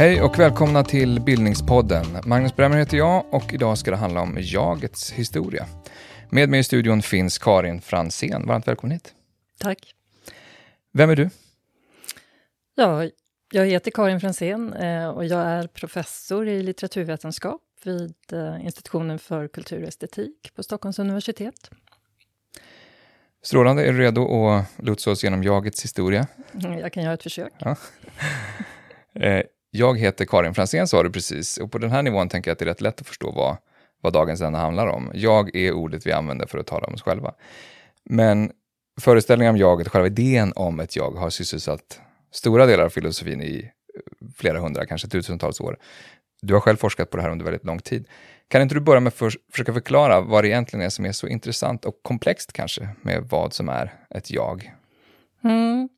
Hej och välkomna till Bildningspodden. Magnus Bremmer heter jag och idag ska det handla om jagets historia. Med mig i studion finns Karin Fransén. Varmt välkommen hit. Tack. Vem är du? Ja, jag heter Karin Fransén eh, och jag är professor i litteraturvetenskap vid eh, institutionen för kultur och estetik på Stockholms universitet. Strålande. Är du redo att lotsa oss genom jagets historia? Jag kan göra ett försök. Ja. Eh, jag heter Karin Fransén, sa du precis, och på den här nivån tänker jag att det är rätt lätt att förstå vad, vad dagens ämne handlar om. Jag är ordet vi använder för att tala om oss själva. Men föreställningen om jaget, själva idén om ett jag, har sysselsatt stora delar av filosofin i flera hundra, kanske tusentals år. Du har själv forskat på det här under väldigt lång tid. Kan inte du börja med att för, försöka förklara vad det egentligen är som är så intressant och komplext kanske med vad som är ett jag? Mm.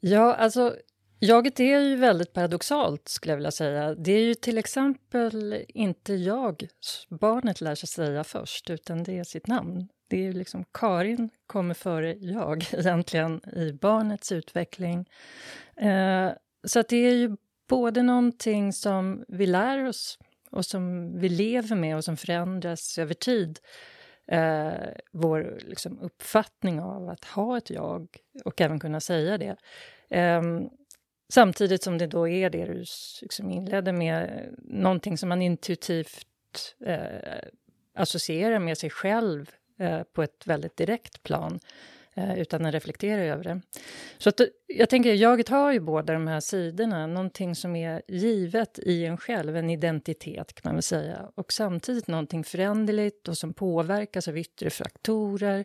Ja, alltså Jaget är ju väldigt paradoxalt, skulle jag vilja säga. Det är ju till exempel inte jag barnet lär sig säga först, utan det är sitt namn. Det är ju liksom Karin kommer före jag egentligen i barnets utveckling. Eh, så att det är ju både någonting som vi lär oss och som vi lever med och som förändras över tid. Eh, vår liksom, uppfattning av att ha ett jag och även kunna säga det. Eh, Samtidigt som det då är det du liksom inledde med, någonting som man intuitivt eh, associerar med sig själv eh, på ett väldigt direkt plan eh, Eh, utan att reflektera över det. Så att, eh, jag tänker, jaget har ju båda de här sidorna, någonting som är givet i en själv, en identitet kan man väl säga, och samtidigt någonting föränderligt och som påverkas av yttre faktorer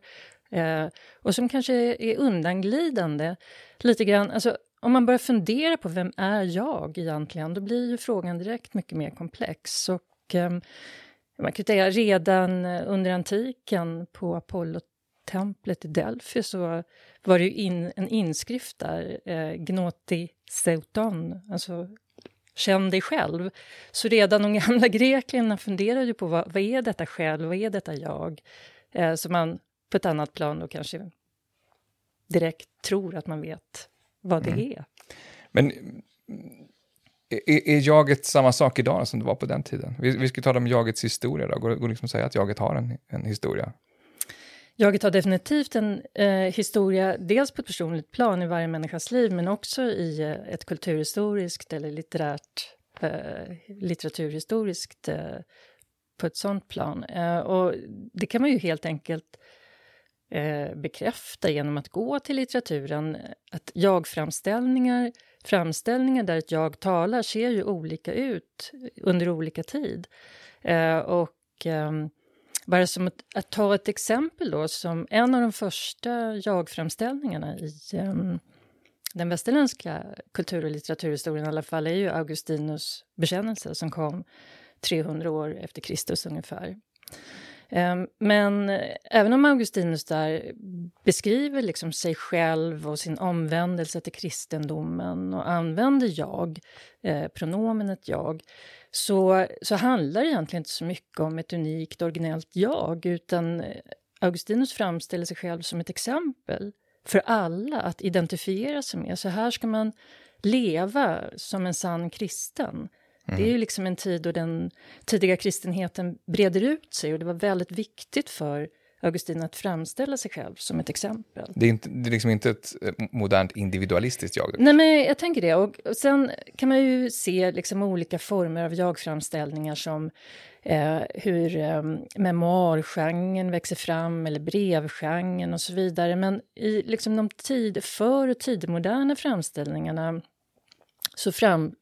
eh, och som kanske är undanglidande lite grann. Alltså, om man börjar fundera på vem är jag egentligen, då blir ju frågan direkt mycket mer komplex. Och, eh, man kan säga redan eh, under antiken på Apollotemplet i Delphi så var det ju in, en inskrift där, eh, Gnoti Seuton, alltså känn dig själv. Så redan de gamla grekerna funderade ju på vad, vad är detta själv, vad är detta jag? Eh, så man på ett annat plan då kanske direkt tror att man vet vad det mm. är. Men är, är jaget samma sak idag som det var på den tiden? Vi, vi ska tala om jagets historia. Då. Går det liksom att säga att jaget har en, en historia? Jaget har definitivt en eh, historia, dels på ett personligt plan i varje människas liv, men också i eh, ett kulturhistoriskt eller litterärt, eh, litteraturhistoriskt eh, på ett sånt plan. Eh, och det kan man ju helt enkelt eh, bekräfta genom att gå till litteraturen att jag-framställningar, framställningar där ett jag talar ser ju olika ut under olika tid. Eh, och eh, bara som att, att, ta ett exempel då, som en av de första jag-framställningarna i um, den västerländska kultur och litteraturhistorien i alla fall är ju Augustinus bekännelse som kom 300 år efter Kristus ungefär. Ehm, men eh, även om Augustinus där beskriver liksom sig själv och sin omvändelse till kristendomen och använder jag, eh, pronomenet jag, så, så handlar det egentligen inte så mycket om ett unikt originellt jag utan eh, Augustinus framställer sig själv som ett exempel för alla att identifiera sig med. Så här ska man leva som en sann kristen. Mm. Det är ju liksom en tid då den tidiga kristenheten breder ut sig och det var väldigt viktigt för Augustin att framställa sig själv som ett exempel. Det är, inte, det är liksom inte ett eh, modernt individualistiskt jag? Nej, men jag tänker det. Och, och sen kan man ju se liksom olika former av jag-framställningar som eh, hur eh, memoargenren växer fram eller brevgenren och så vidare. Men i liksom de tid, för och tidemoderna framställningarna så, fram,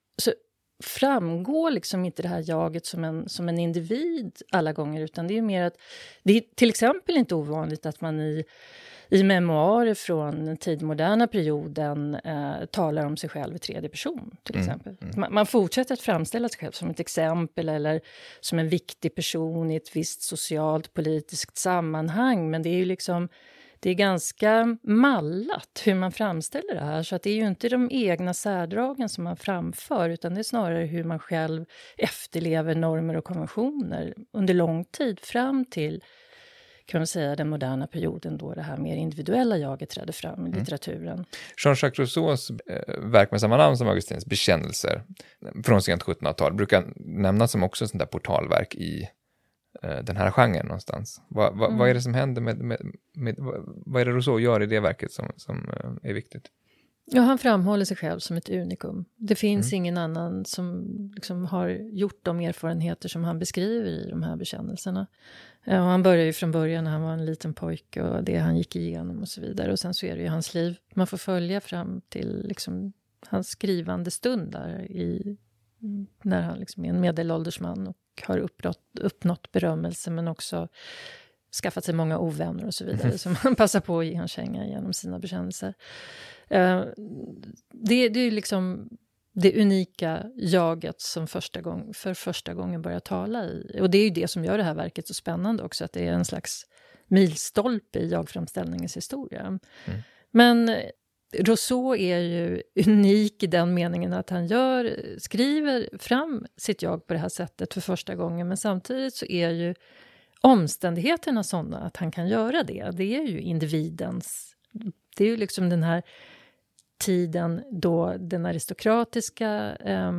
framgår liksom inte det här jaget som en, som en individ alla gånger utan det är mer att det är till exempel inte ovanligt att man i, i memoarer från den tidmoderna perioden eh, talar om sig själv i tredje person. till mm, exempel. Mm. Man, man, fortsätter att framställa sig själv som ett exempel eller som en viktig person i ett visst socialt politiskt sammanhang men det är ju liksom det är ganska mallat hur man framställer det här. Så att det är ju inte de egna särdragen som man framför utan det är snarare hur man själv efterlever normer och konventioner under lång tid fram till kan man säga, den moderna perioden då det här mer individuella jaget trädde fram i mm. litteraturen. Jean-Jacques Rousseaus eh, verk med samma namn som Augustins bekännelser från sent 1700-tal brukar nämnas som också ett sånt där portalverk i den här genren någonstans. Va, va, mm. Vad är det som händer med, med, med, vad är det Rousseau gör i det verket som, som eh, är viktigt? Ja, han framhåller sig själv som ett unikum. Det finns mm. ingen annan som liksom har gjort de erfarenheter som han beskriver i de här bekännelserna. Och han börjar ju från början när han var en liten pojke och det han gick igenom och så vidare. Och sen så är det ju hans liv man får följa fram till liksom hans skrivande stund där i, när han liksom är en medelålders man och har uppnått, uppnått berömmelse men också skaffat sig många ovänner och så vidare som han passar på att ge en känga genom sina bekännelser. Uh, det, det är liksom det unika jaget som första gång, för första gången börjar tala i. Och det är ju det som gör det här verket så spännande också, att det är en slags milstolpe i jagframställningens historia. Mm. Men Rousseau är ju unik i den meningen att han gör, skriver fram sitt jag på det här sättet för första gången, men samtidigt så är ju omständigheterna sådana att han kan göra det. Det är ju individens... Det är ju liksom den här tiden då den aristokratiska eh,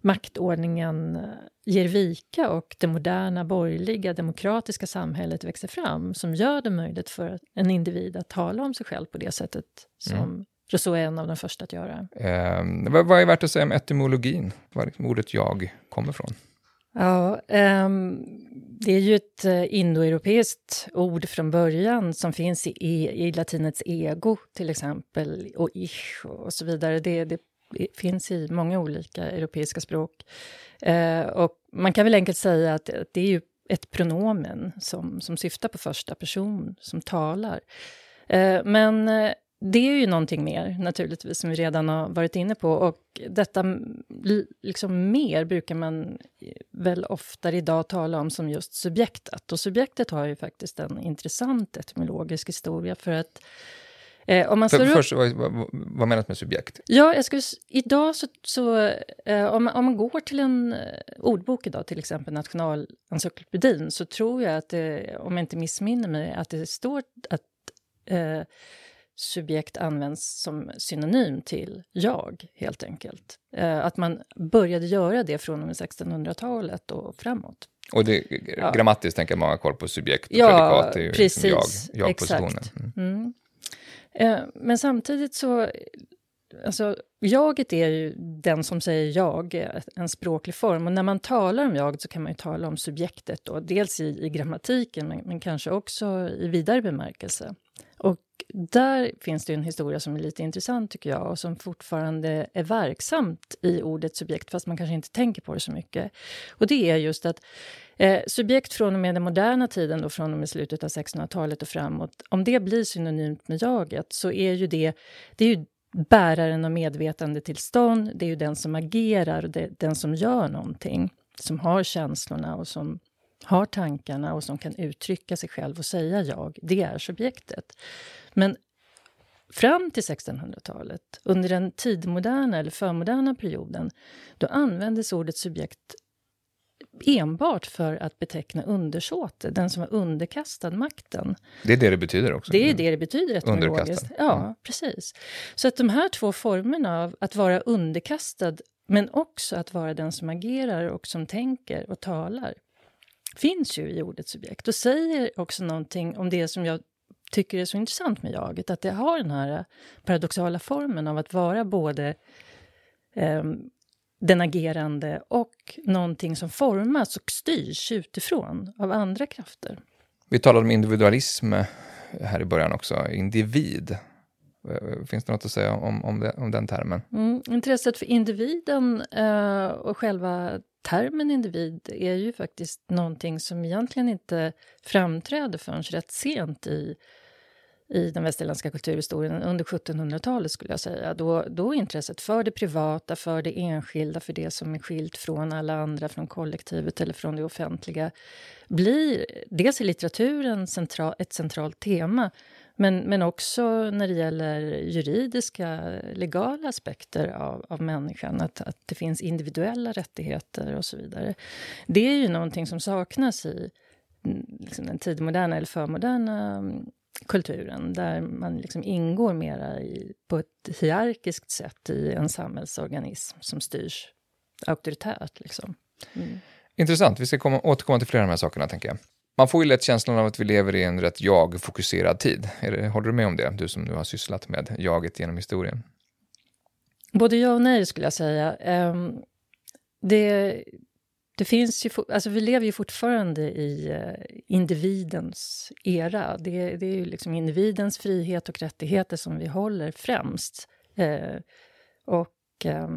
maktordningen ger vika och det moderna borgerliga demokratiska samhället växer fram som gör det möjligt för en individ att tala om sig själv på det sättet som mm. Rousseau är en av de första att göra. Eh, vad, vad är värt att säga om etymologin, var liksom ordet jag kommer från? Ja, um, det är ju ett uh, indoeuropeiskt ord från början som finns i, i, i latinets ego, till exempel, och ich och så vidare. Det, det finns i många olika europeiska språk. Eh, och man kan väl enkelt säga att det är ju ett pronomen som, som syftar på första person, som talar. Eh, men eh, det är ju någonting mer, naturligtvis, som vi redan har varit inne på. Och detta liksom mer brukar man eh, väl oftare idag tala om som just subjektet. Och subjektet har ju faktiskt en intressant etymologisk historia, för att Eh, om man för, först, vad, vad, vad menas med subjekt? Ja, jag skulle, idag så... så eh, om, man, om man går till en eh, ordbok idag, till exempel Nationalencyklopedin, så tror jag att, det, om jag inte missminner mig, att det står att eh, subjekt används som synonym till jag, helt enkelt. Eh, att man började göra det från och med 1600-talet och framåt. Och det, ja. grammatiskt tänker man ha koll på subjekt och ja, predikat, det är ju precis, liksom jag, jag-positionen. Mm. Mm. Eh, men samtidigt så, alltså jaget är ju den som säger jag, eh, en språklig form. Och när man talar om jag så kan man ju tala om subjektet då, dels i, i grammatiken men, men kanske också i vidare bemärkelse. Där finns det en historia som är lite intressant tycker jag och som fortfarande är verksamt i ordet subjekt fast man kanske inte tänker på det så mycket. Och det är just att eh, subjekt från och med den moderna tiden, då från och med slutet av 1600-talet och framåt, om det blir synonymt med jaget så är ju det, det är ju bäraren av medvetandetillstånd, det är ju den som agerar, det, den som gör någonting, som har känslorna och som har tankarna och som kan uttrycka sig själv och säga jag, det är subjektet. Men fram till 1600-talet, under den tidmoderna eller förmoderna perioden, då användes ordet subjekt enbart för att beteckna undersåte, den som var underkastad makten. Det är det det betyder också? Det är det det betyder etymologiskt. Ja, mm. precis. Så att de här två formerna av att vara underkastad men också att vara den som agerar och som tänker och talar finns ju i ordet subjekt och säger också någonting om det som jag tycker är så intressant med jaget, att det har den här paradoxala formen av att vara både eh, den agerande och någonting som formas och styrs utifrån av andra krafter. Vi talade om individualism här i början också, individ. Finns det något att säga om, om, det, om den termen? Mm, intresset för individen eh, och själva termen individ är ju faktiskt någonting som egentligen inte framträder förrän rätt sent i, i den västerländska kulturhistorien under 1700-talet skulle jag säga. Då, då intresset för det privata, för det enskilda, för det som är skilt från alla andra, från kollektivet eller från det offentliga blir dels i litteraturen central, ett centralt tema men, men också när det gäller juridiska, legala aspekter av, av människan. Att, att det finns individuella rättigheter och så vidare. Det är ju någonting som saknas i liksom den tidigmoderna eller förmoderna mm, kulturen där man liksom ingår mera i, på ett hierarkiskt sätt i en samhällsorganism som styrs auktoritärt. Liksom. Mm. Intressant. Vi ska komma, återkomma till flera av de här sakerna, tänker jag. Man får ju lätt känslan av att vi lever i en rätt jag-fokuserad tid. Det, håller du med om det, du som nu har sysslat med jaget genom historien? Både ja och nej, skulle jag säga. Um, det, det finns ju, alltså vi lever ju fortfarande i eh, individens era. Det, det är ju liksom individens frihet och rättigheter som vi håller främst. Eh, och eh,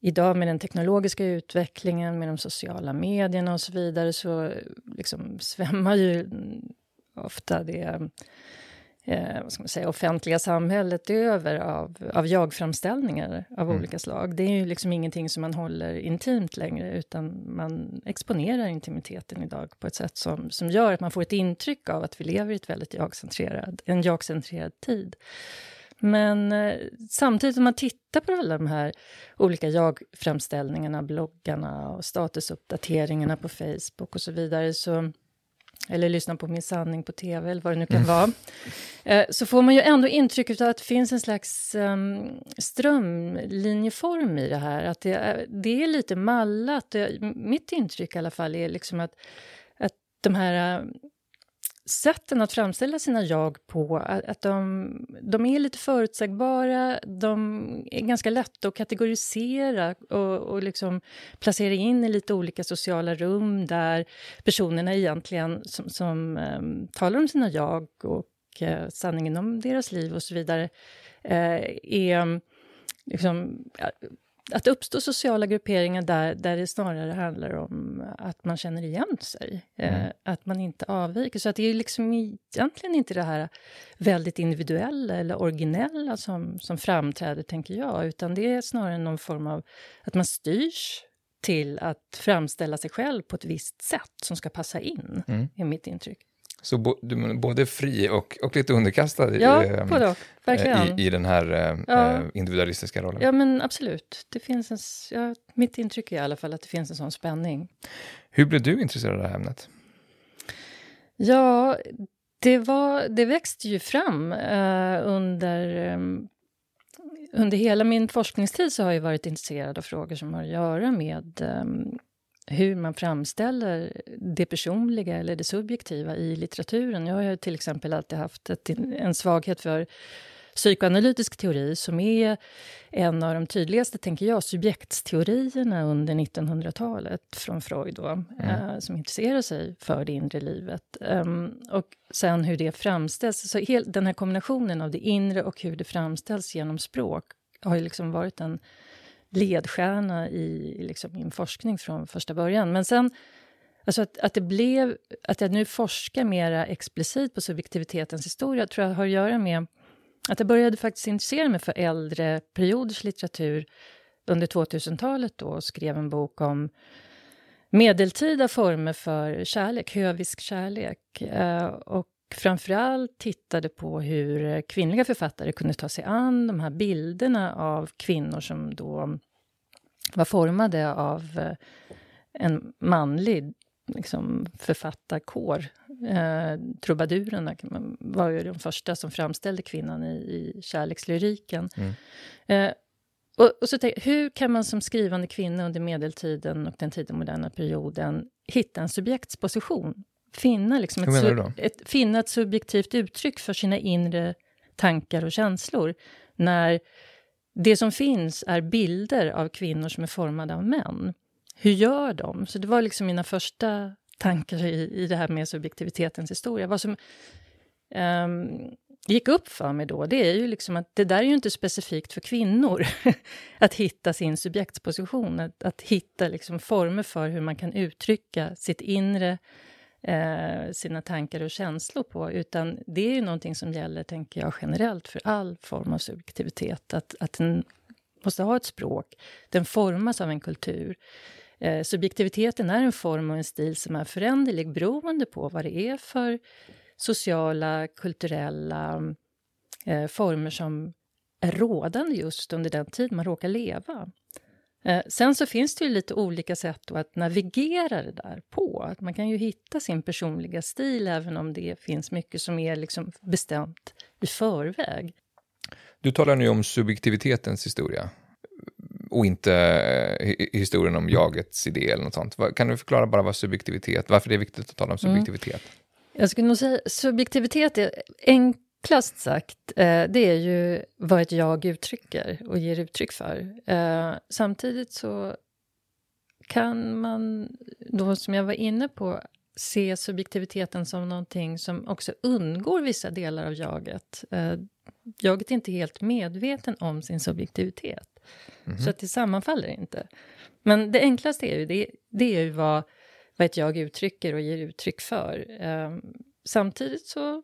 idag med den teknologiska utvecklingen, med de sociala medierna och så vidare så liksom svämmar ju ofta det eh, vad ska man säga, offentliga samhället över av, av jag-framställningar av mm. olika slag. Det är ju liksom ingenting som man håller intimt längre utan man exponerar intimiteten idag på ett sätt som, som gör att man får ett intryck av att vi lever i ett väldigt jag-centrerad, en jag-centrerad tid. Men eh, samtidigt om man tittar på alla de här olika jag-framställningarna, bloggarna och statusuppdateringarna på Facebook och så vidare, så, eller lyssnar på Min sanning på tv eller vad det nu kan mm. vara, eh, så får man ju ändå intrycket att det finns en slags um, strömlinjeform i det här. Att det är, det är lite mallat. Mitt intryck i alla fall är liksom att, att de här sätten att framställa sina jag på, att de, de är lite förutsägbara, de är ganska lätta att kategorisera och, och liksom placera in i lite olika sociala rum där personerna egentligen som, som um, talar om sina jag och uh, sanningen om deras liv och så vidare uh, är liksom, att uppstå sociala grupperingar där, där det snarare handlar om att man känner igen sig. Eh, mm. Eh, att man inte avviker. Så att det är liksom egentligen inte det här väldigt individuella eller originella som, som framträder, tänker jag. Utan det är snarare någon form av att man styrs till att framställa sig själv på ett visst sätt som ska passa in, mm. är mitt intryck. Så bo, du, både fri och, och lite underkastad ja, eh, både. I, i den här eh, ja. Eh, individualistiska rollen? Ja, men absolut. Det finns en, ja, mitt intryck är i alla fall att det finns en sån spänning. Hur blev du intresserad av det här ämnet? Ja, det, var, det växte ju fram uh, under um, under hela min forskningstid så har jag varit intresserad av frågor som har att göra med um, hur man framställer det personliga eller det subjektiva i litteraturen. Jag har till exempel alltid haft ett, en svaghet för psykoanalytisk teori som är en av de tydligaste, tänker jag, subjektsteorierna under 1900-talet från Freud, då, mm. eh, som intresserar sig för det inre livet. Um, och sen hur det framställs. Så hel, den här kombinationen av det inre och hur det framställs genom språk har ju liksom varit en ledstjärna i liksom, min forskning från första början. Men sen, alltså att, att, det blev, att jag nu forskar mer explicit på subjektivitetens historia tror jag har att göra med att jag började faktiskt intressera mig för äldre perioders litteratur under 2000-talet då och skrev en bok om medeltida former för kärlek, hövisk kärlek. Eh, och framförallt tittade på hur kvinnliga författare kunde ta sig an de här bilderna av kvinnor som då var formade av eh, en manlig liksom, författarkår. Eh, trubadurerna var ju de första som framställde kvinnan i, i kärlekslyriken. Mm. Eh, och, och, så tänk, hur kan man som skrivande kvinna under medeltiden och den tidiga moderna perioden hitta en subjektsposition finna, liksom ett, ett, finna ett subjektivt uttryck för sina inre tankar och känslor när det som finns är bilder av kvinnor som är formade av män. Hur gör de? Så det var liksom mina första tankar i, i det här med subjektivitetens historia. Vad som um, gick upp för mig då, det är ju liksom att det där är ju inte specifikt för kvinnor. att hitta sin subjektsposition, att, att hitta liksom former för hur man kan uttrycka sitt inre eh, sina tankar och känslor på, utan det är ju någonting som gäller, tänker jag, generellt för all form av subjektivitet, att, att den måste ha ett språk, den formas av en kultur. Eh, subjektiviteten är en form och en stil som är föränderlig beroende på vad det är för sociala, kulturella eh, former som är rådande just under den tid man råkar leva. Eh, sen så finns det ju lite olika sätt att navigera det där på. Att man kan ju hitta sin personliga stil även om det finns mycket som är liksom bestämt i förväg. Du talar nu om subjektivitetens historia och inte eh, historien om jagets idé eller något sånt. Kan du förklara bara vad subjektivitet, varför det är viktigt att tala om mm. subjektivitet? Mm. Jag skulle nog säga subjektivitet är enklast sagt, eh, det är ju vad ett jag uttrycker och ger uttryck för. Eh, samtidigt så kan man då, som jag var inne på, se subjektiviteten som någonting som också undgår vissa delar av jaget. Eh, jaget är inte helt medveten om sin subjektivitet. Mm -hmm. Så att det sammanfaller inte. Men det enklaste är ju, det, det är ju vad, vad ett jag uttrycker och ger uttryck för. Samtidigt så,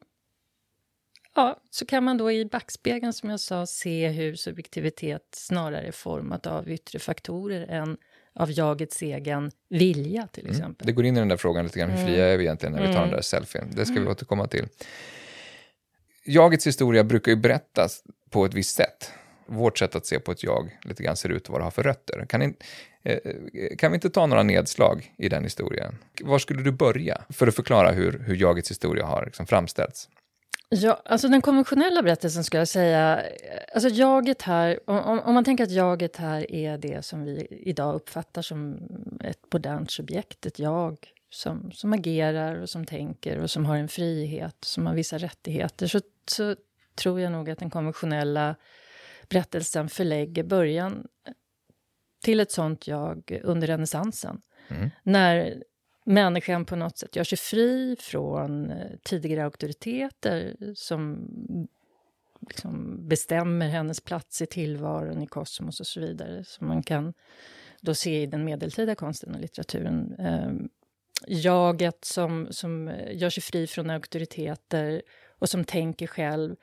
ja, så kan man då i backspegeln, som jag sa, se hur subjektivitet snarare är format av yttre faktorer än av jagets egen vilja, till mm. exempel. Mm. Det går in i den där frågan lite grann, hur fria mm. är vi egentligen när vi tar mm. den där selfien? Det ska vi mm. återkomma till. Jagets historia brukar ju berättas på ett visst sätt vårt sätt att se på ett jag lite grann ser ut och vad det har för rötter. Kan, in, eh, kan vi inte ta några nedslag i den historien? Var skulle du börja för att förklara hur, hur jagets historia har liksom framställts? Ja, alltså den konventionella berättelsen skulle jag säga, alltså jaget här, om, om, man tänker att jaget här är det som vi idag uppfattar som ett modernt subjekt, ett jag som, som agerar och som tänker och som har en frihet, som har vissa rättigheter, så, så tror jag nog att den konventionella berättelsen förlägger början till ett sånt jag under renässansen. Mm. När människan på något sätt gör sig fri från eh, tidigare auktoriteter som liksom bestämmer hennes plats i tillvaron, i kosmos och så vidare. Som man kan då se i den medeltida konsten och litteraturen. Ehm, jaget som, som eh, gör sig fri från auktoriteter och som tänker själv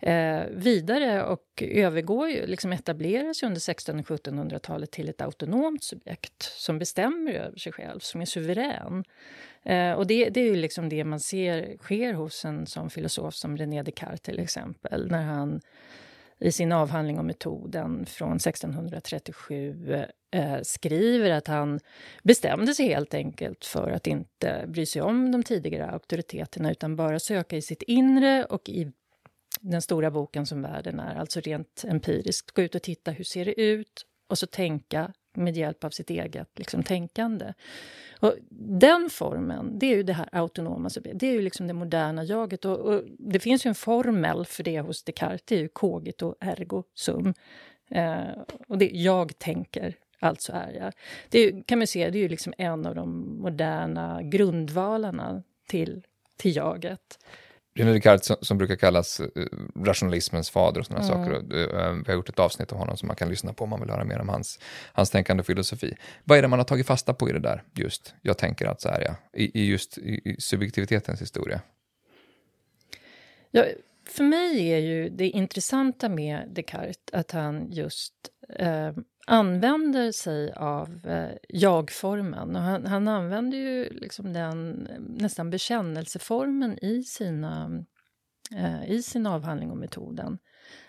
eh, vidare och övergår ju, liksom etableras under 1600 och 1700-talet till ett autonomt subjekt som bestämmer över sig själv, som är suverän. Eh, och det, det, är ju liksom det man ser sker hos en sån filosof som René Descartes till exempel, när han i sin avhandling om metoden från 1637 eh, skriver att han bestämde sig helt enkelt för att inte bry sig om de tidigare auktoriteterna utan bara söka i sitt inre och i den stora boken som världen är, alltså rent empiriskt. Gå ut och titta, hur ser det ut? Och så tänka med hjälp av sitt eget liksom, tänkande. Och den formen, det är ju det här autonoma det är ju liksom det moderna jaget. Och, och det finns ju en formel för det hos Descartes, det är ju cogito ergo sum. Eh, och det jag tänker, alltså är jag. Det är, kan man se, det är ju liksom en av de moderna grundvalarna till, till jaget. René Descartes som, som, brukar kallas uh, rationalismens fader och sådana mm. saker. Uh, vi har gjort ett avsnitt av honom som man kan lyssna på om man vill höra mer om hans, hans tänkande och filosofi. Vad är det man har tagit fasta på i det där, just, jag tänker att så här ja, i, i just i, i subjektivitetens historia? Ja, för mig är ju det intressanta med Descartes att han just eh, använder sig av eh, jag-formen. Och han, han använder ju liksom den nästan bekännelseformen i, sina, eh, i sin avhandling om metoden.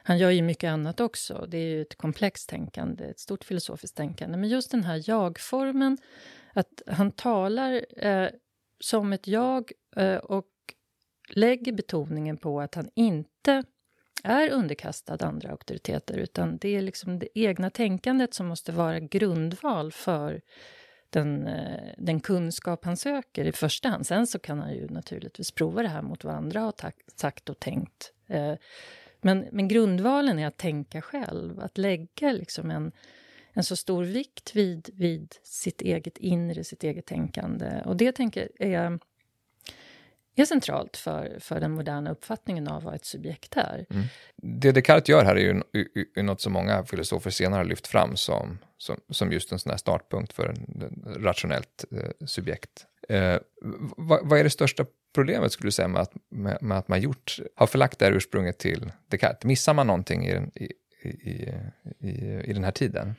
Han gör ju mycket annat också. Det är ju ett komplext tänkande, ett stort filosofiskt tänkande. Men just den här jag-formen, att han talar eh, som ett jag eh, och lägger betoningen på att han inte är underkastad andra auktoriteter utan det är liksom det egna tänkandet som måste vara grundval för den, eh, den kunskap han söker i första hand. Sen så kan han ju naturligtvis prova det här mot vad andra har sagt och tänkt. Eh, men, men grundvalen är att tänka själv, att lägga liksom en, en så stor vikt vid, vid sitt eget inre, sitt eget tänkande. Och det tänker är är centralt för, för den moderna uppfattningen av vad ett subjekt är. Mm. Det Descartes gör här är ju, är något som många filosofer senare har lyft fram som, som, som just en sån här startpunkt för ett rationellt eh, subjekt. Eh, vad, vad, är det största problemet skulle du säga med att, med, med att man gjort, har förlagt det här ursprunget till Descartes? Missar man någonting i, i, i, i, i den här tiden?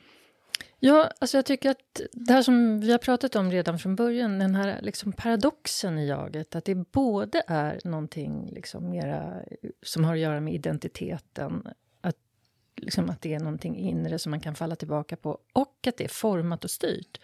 Ja, alltså jag tycker att det här som vi har pratat om redan från början, den här liksom paradoxen i jaget, att det både är någonting liksom mera eh, som har att göra med identiteten, att, liksom att det är någonting inre som man kan falla tillbaka på, och att det är format och styrt.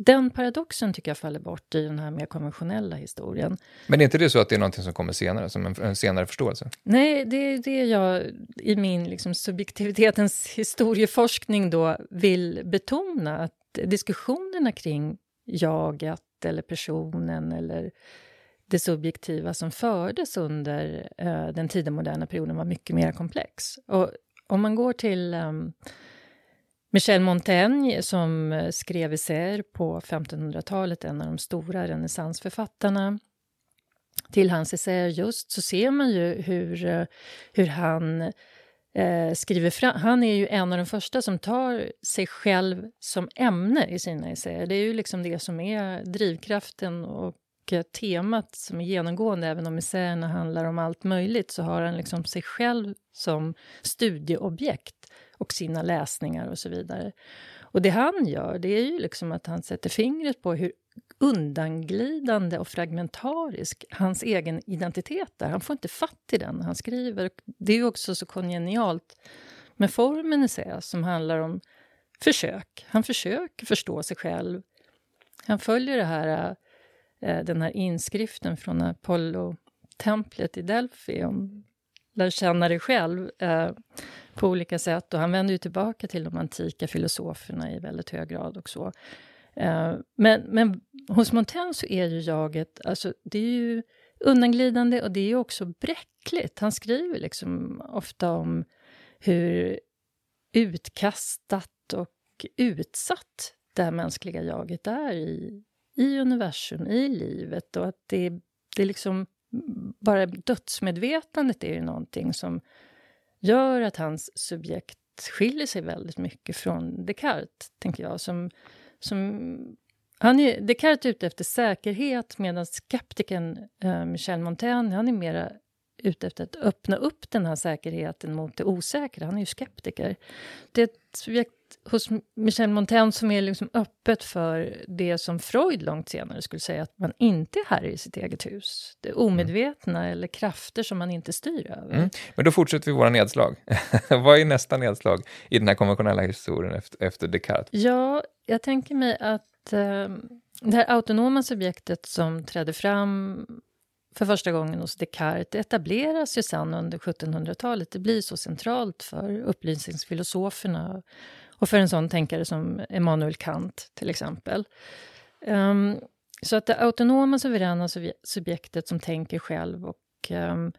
Den paradoxen tycker jag faller bort i den här mer konventionella historien. Men är inte det så att det är någonting som kommer senare, som en, en senare förståelse? Nej, det är det jag i min liksom, subjektivitetens historieforskning då vill betona. Att diskussionerna kring jaget eller personen eller det subjektiva som fördes under uh, den tidiga moderna perioden var mycket mer komplex. Och om man går till um, Michel Montaigne som eh, skrev essäer på 1500-talet, en av de stora renässansförfattarna. Till hans essäer just så ser man ju hur, eh, hur han eh, skriver fram... Han är ju en av de första som tar sig själv som ämne i sina essäer. Det är ju liksom det som är drivkraften och eh, temat som är genomgående. Även om essäerna handlar om allt möjligt så har han liksom sig själv som studieobjekt och sina läsningar och så vidare. Och det han gör, det är ju liksom att han sätter fingret på hur undanglidande och fragmentarisk hans egen identitet är. Han får inte fatt i den när han skriver. Det är ju också så kongenialt med formen i sig, som handlar om försök. Han försöker förstå sig själv. Han följer det här, eh, den här inskriften från Apollo-templet i Delphi om lär känna dig själv. Eh, på olika sätt. Och han vänder ju tillbaka till de antika filosoferna i väldigt hög grad och så. Eh, men, men hos Montaigne så är ju jaget, alltså det är ju undanglidande och det är ju också bräckligt. Han skriver liksom ofta om hur utkastat och utsatt det här mänskliga jaget är i, i universum, i livet och att det, det liksom bara dödsmedvetandet är ju någonting som gör att hans subjekt skiljer sig väldigt mycket från Descartes, tänker jag. Som, som, han är, Descartes är ute efter säkerhet medan skeptikern eh, Michel Montaigne han är mera ute efter att öppna upp den här säkerheten mot det osäkra. Han är ju skeptiker. Det är ett subjekt hos Michel Montaigne som är liksom öppet för det som Freud långt senare skulle säga att man inte är herre i sitt eget hus. Det omedvetna mm. eller krafter som man inte styr över. Mm. Men då fortsätter vi våra nedslag. Vad är nästa nedslag i den här konventionella historien efter, efter Descartes? Ja, jag tänker mig att eh, det här autonoma subjektet som trädde fram för första gången hos Descartes etableras ju sen under 1700-talet. Det blir så centralt för upplysningsfilosoferna och för en sån tänkare som Immanuel Kant, till exempel. Um, så att det autonoma, suveräna subjektet som tänker själv och um,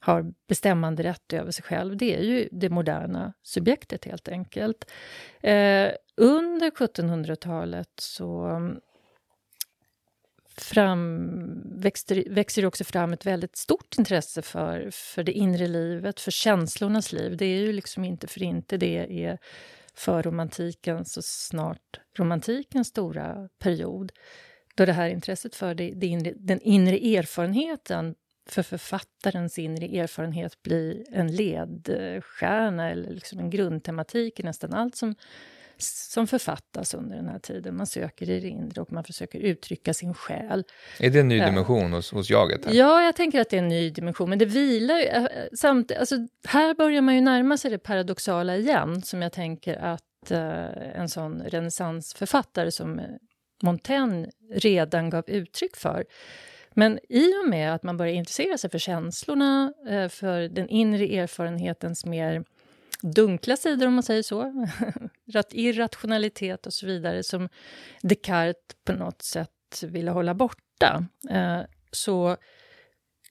har bestämmande rätt över sig själv, det är ju det moderna subjektet helt enkelt. Uh, under 1700-talet så um, fram, växer, växer det också fram ett väldigt stort intresse för, för det inre livet, för känslornas liv. Det är ju liksom inte för inte det är för romantiken så snart romantikens stora period då det här intresset för det, det inre, den inre erfarenheten för författarens inre erfarenhet blir en ledstjärna eller liksom en grundtematik i nästan allt som, som författas under den här tiden. Man söker i det inre och man försöker uttrycka sin själ. Är det en ny dimension hos, hos jaget? Här? Ja, jag tänker att det är en ny dimension. Men det vilar ju... Eh, samt, alltså, här börjar man ju närma sig det paradoxala igen, som jag tänker att uh, en sån renässansförfattare som Montaigne redan gav uttryck för. Men i och med att man börjar intressera sig för känslorna, uh, för den inre erfarenhetens mer dunkla sidor, om man säger så. Irrationalitet och så vidare, som Descartes på något sätt ville hålla borta. Eh, så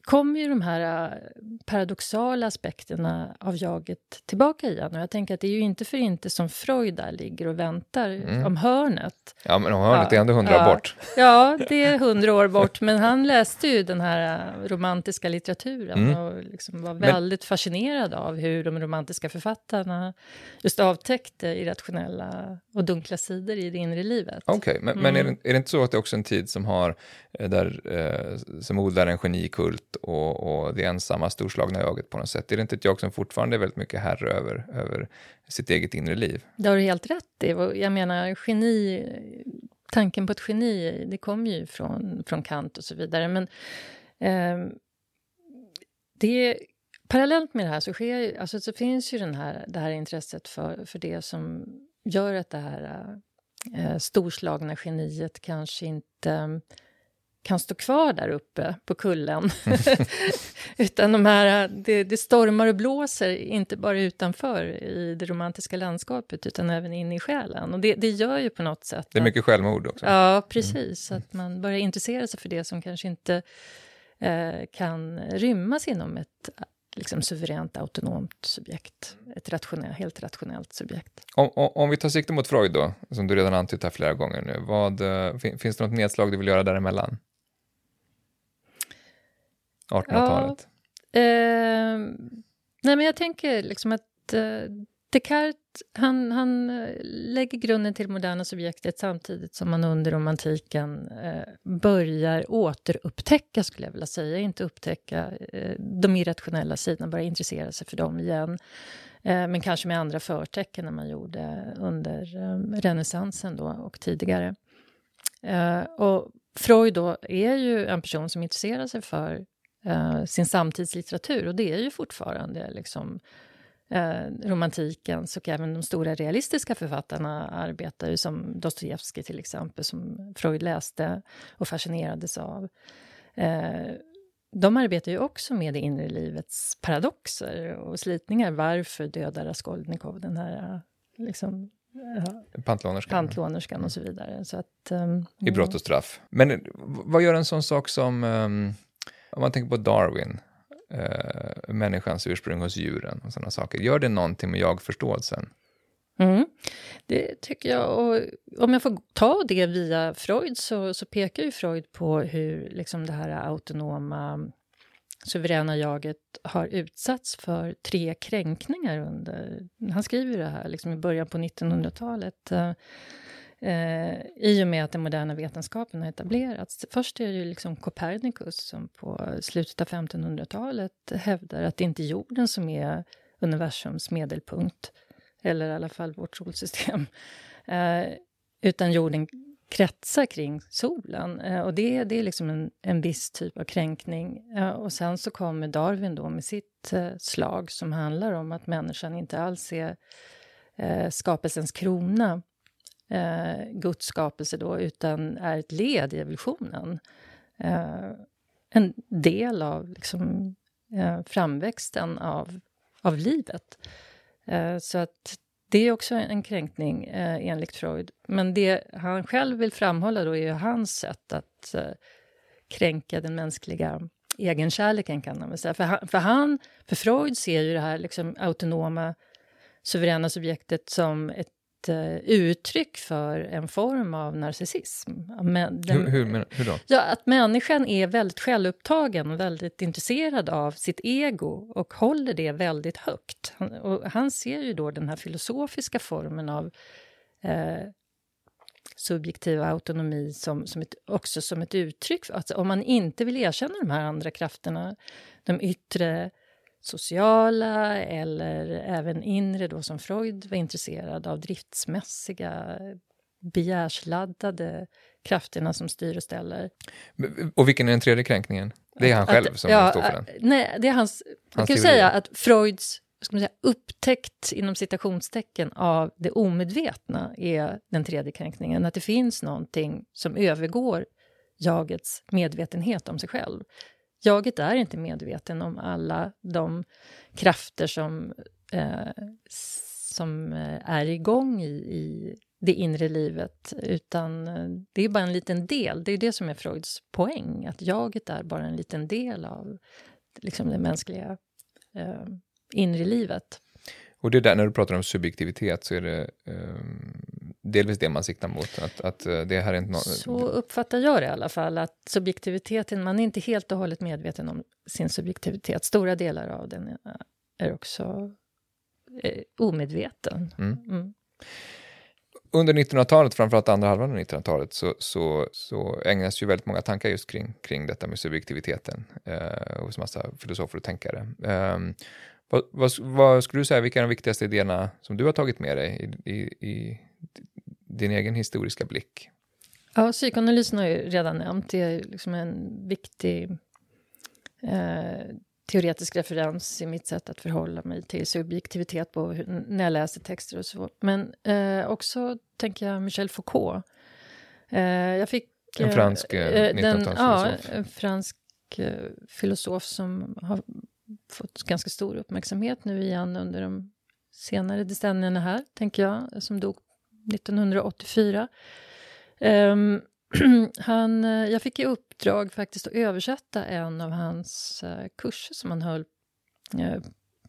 kommer ju de här äh, paradoxala aspekterna av jaget tillbaka igen. Och jag tänker att det är ju inte för inte som Freud där ligger och väntar mm. om hörnet. Ja, men om hörnet ja, är ändå hundra ja, år bort. Ja, det är hundra år bort, men han läste ju den här äh, romantiska litteraturen mm. och liksom var väldigt men... fascinerad av hur de romantiska författarna just avtäckte irrationella och dunkla sidor i det inre livet. Okej, okay, men, mm. men är, det, är, det, inte så att det är också en tid som har, eh, där, eh, som odlar en genikult och, och det ensamma storslagna jaget på något sätt? Är det inte ett jag som fortfarande är väldigt mycket herre över, över sitt eget inre liv? Det har du helt rätt i. Jag menar, geni, tanken på ett geni, det kommer ju från, från Kant och så vidare. Men eh, det, parallellt med det här så, sker, alltså, så finns ju den här, det här intresset för, för det som gör att det här eh, storslagna geniet kanske inte kan stå kvar där uppe på kullen. Utan de här, det, det, stormar och blåser, inte bara utanför i det romantiska landskapet, utan även in i själen. Och det, det gör ju på något sätt... Det är mycket självmord också. Ja, precis. Mm. Att man börjar intressera sig för det som kanske inte eh, kan rymmas inom ett liksom suveränt autonomt subjekt. Ett rationell, helt rationellt subjekt. Om, om, vi tar sikte mot Freud då, som du redan antytt här flera gånger nu, vad, eh, finns det något nedslag du vill göra däremellan? 1800-talet? Ja, eh, nej, men jag tänker liksom att eh, Descartes han, han eh, lägger grunden till det moderna subjektet samtidigt som man under romantiken eh, börjar återupptäcka, skulle jag vilja säga, inte upptäcka eh, de irrationella sidorna, bara intressera sig för dem igen. Eh, men kanske med andra förtecken än man gjorde under eh, renässansen då och tidigare. Eh, och Freud då är ju en person som intresserar sig för eh, sin samtidslitteratur och det är ju fortfarande liksom eh, romantikens och även de stora realistiska författarna arbetar ju som Dostojevskij till exempel, som Freud läste och fascinerades av. Eh, de arbetar ju också med det inre livets paradoxer och slitningar. Varför dödar Raskolnikov den här liksom, Pantlånerskan. Pantlånerskan och så vidare. Så att, um, I brott och straff. Men vad gör en sån sak som, um, om man tänker på Darwin, eh, människans ursprung hos djuren och sådana saker, gör det någonting med jagförståelsen? Mm, det tycker jag. Och om jag får ta det via Freud så, så pekar ju Freud på hur liksom det här autonoma suveräna jaget har utsatts för tre kränkningar under... Han skriver det här liksom i början på 1900-talet. Eh, I och med att den moderna vetenskapen har etablerats. Först är det ju liksom Copernicus som på slutet av 1500-talet hävdar att det inte är jorden som är universums medelpunkt, eller i alla fall vårt solsystem, eh, utan jorden kretsar kring solen. Eh, och det, det är liksom en, en viss typ av kränkning. Eh, och sen så kommer Darwin då med sitt eh, slag som handlar om att människan inte alls är eh, skapelsens krona, eh, Guds skapelse då, utan är ett led i evolutionen. Eh, en del av liksom, eh, framväxten av, av livet. Eh, så att det är också en kränkning eh, enligt Freud. Men det han själv vill framhålla då är hans sätt att eh, kränka den mänskliga egenkärleken, kan man väl säga. För, han, för, han, för Freud ser ju det här liksom, autonoma, suveräna subjektet som ett ett eh, uttryck för en form av narcissism. Men den, hur, hur, hur, då? Ja, att människan är väldigt självupptagen och väldigt intresserad av sitt ego och håller det väldigt högt. Han, och han ser ju då den här filosofiska formen av eh, subjektiv autonomi som, som ett, också som ett uttryck. Alltså, om man inte vill erkänna de här andra krafterna, de yttre sociala eller även inre då som Freud var intresserad av driftsmässiga begärsladdade krafterna som styr och ställer. Och vilken är den tredje kränkningen? Det är han själv som ja, står för den? Nej, det är hans... hans man kan ju säga att Freuds ska man säga, upptäckt inom citationstecken av det omedvetna är den tredje kränkningen. Att det finns någonting som övergår jagets medvetenhet om sig själv. Jaget är inte medveten om alla de krafter som, eh, som eh, är igång i, i det inre livet, utan eh, det är bara en liten del. Det är det som är Freuds poäng, att jaget är bara en liten del av liksom, det mänskliga eh, inre livet. Och det är där, när du pratar om subjektivitet, så är det eh, delvis det man siktar mot? Att, att eh, det här är inte no så uppfattar jag det i alla fall, att subjektiviteten, man är inte helt och hållet medveten om sin subjektivitet. Stora delar av den är också eh, omedveten. Mm. Mm under 1900-talet, framförallt andra halvan av 1900-talet, så, så, så ägnas ju väldigt många tankar just kring, kring detta med subjektiviteten eh, hos massa filosofer och tänkare. Eh, vad, vad, vad, skulle du säga, vilka är de viktigaste idéerna som du har tagit med dig i, i, i din egen historiska blick? Ja, psykoanalysen har jag redan nämnt. Det är liksom en viktig eh, teoretisk referens i mitt sätt att förhålla mig till subjektivitet på när jag läser texter och så. Men eh, också, tänker jag, Michel Foucault. Eh, jag fick... En fransk eh, 1900-talsfilosof. Eh, ja, en fransk eh, filosof som har fått ganska stor uppmärksamhet nu igen under de senare decennierna här, tänker jag, som dog 1984. Um, han, eh, jag fick i uppdrag faktiskt att översätta en av hans eh, kurser som han höll eh,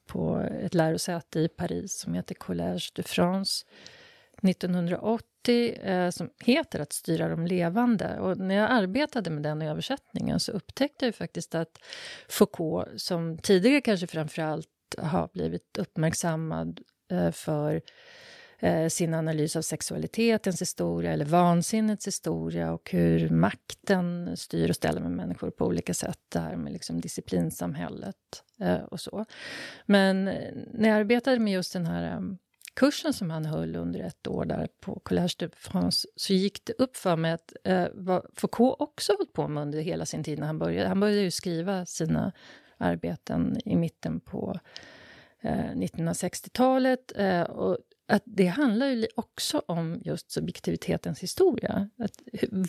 på ett lärosäte i Paris som heter Collège de France 1980 som heter Att styra de levande. Och när jag arbetade med den översättningen så upptäckte jag faktiskt att Foucault, som tidigare kanske framförallt har blivit uppmärksammad för eh, sin analys av sexualitetens historia eller vansinnets historia och hur makten styr och ställer med människor på olika sätt. Det här med liksom disciplinsamhället eh, och så. Men eh, när jag arbetade med just den här eh, kursen som han höll under ett år där på Collège de France så gick det upp för mig att eh, vad Foucault också hållit på med under hela sin tid när han började. Han började ju skriva sina arbeten i mitten på eh, 1960-talet eh, och att det handlar ju också om just subjektivitetens historia. Att,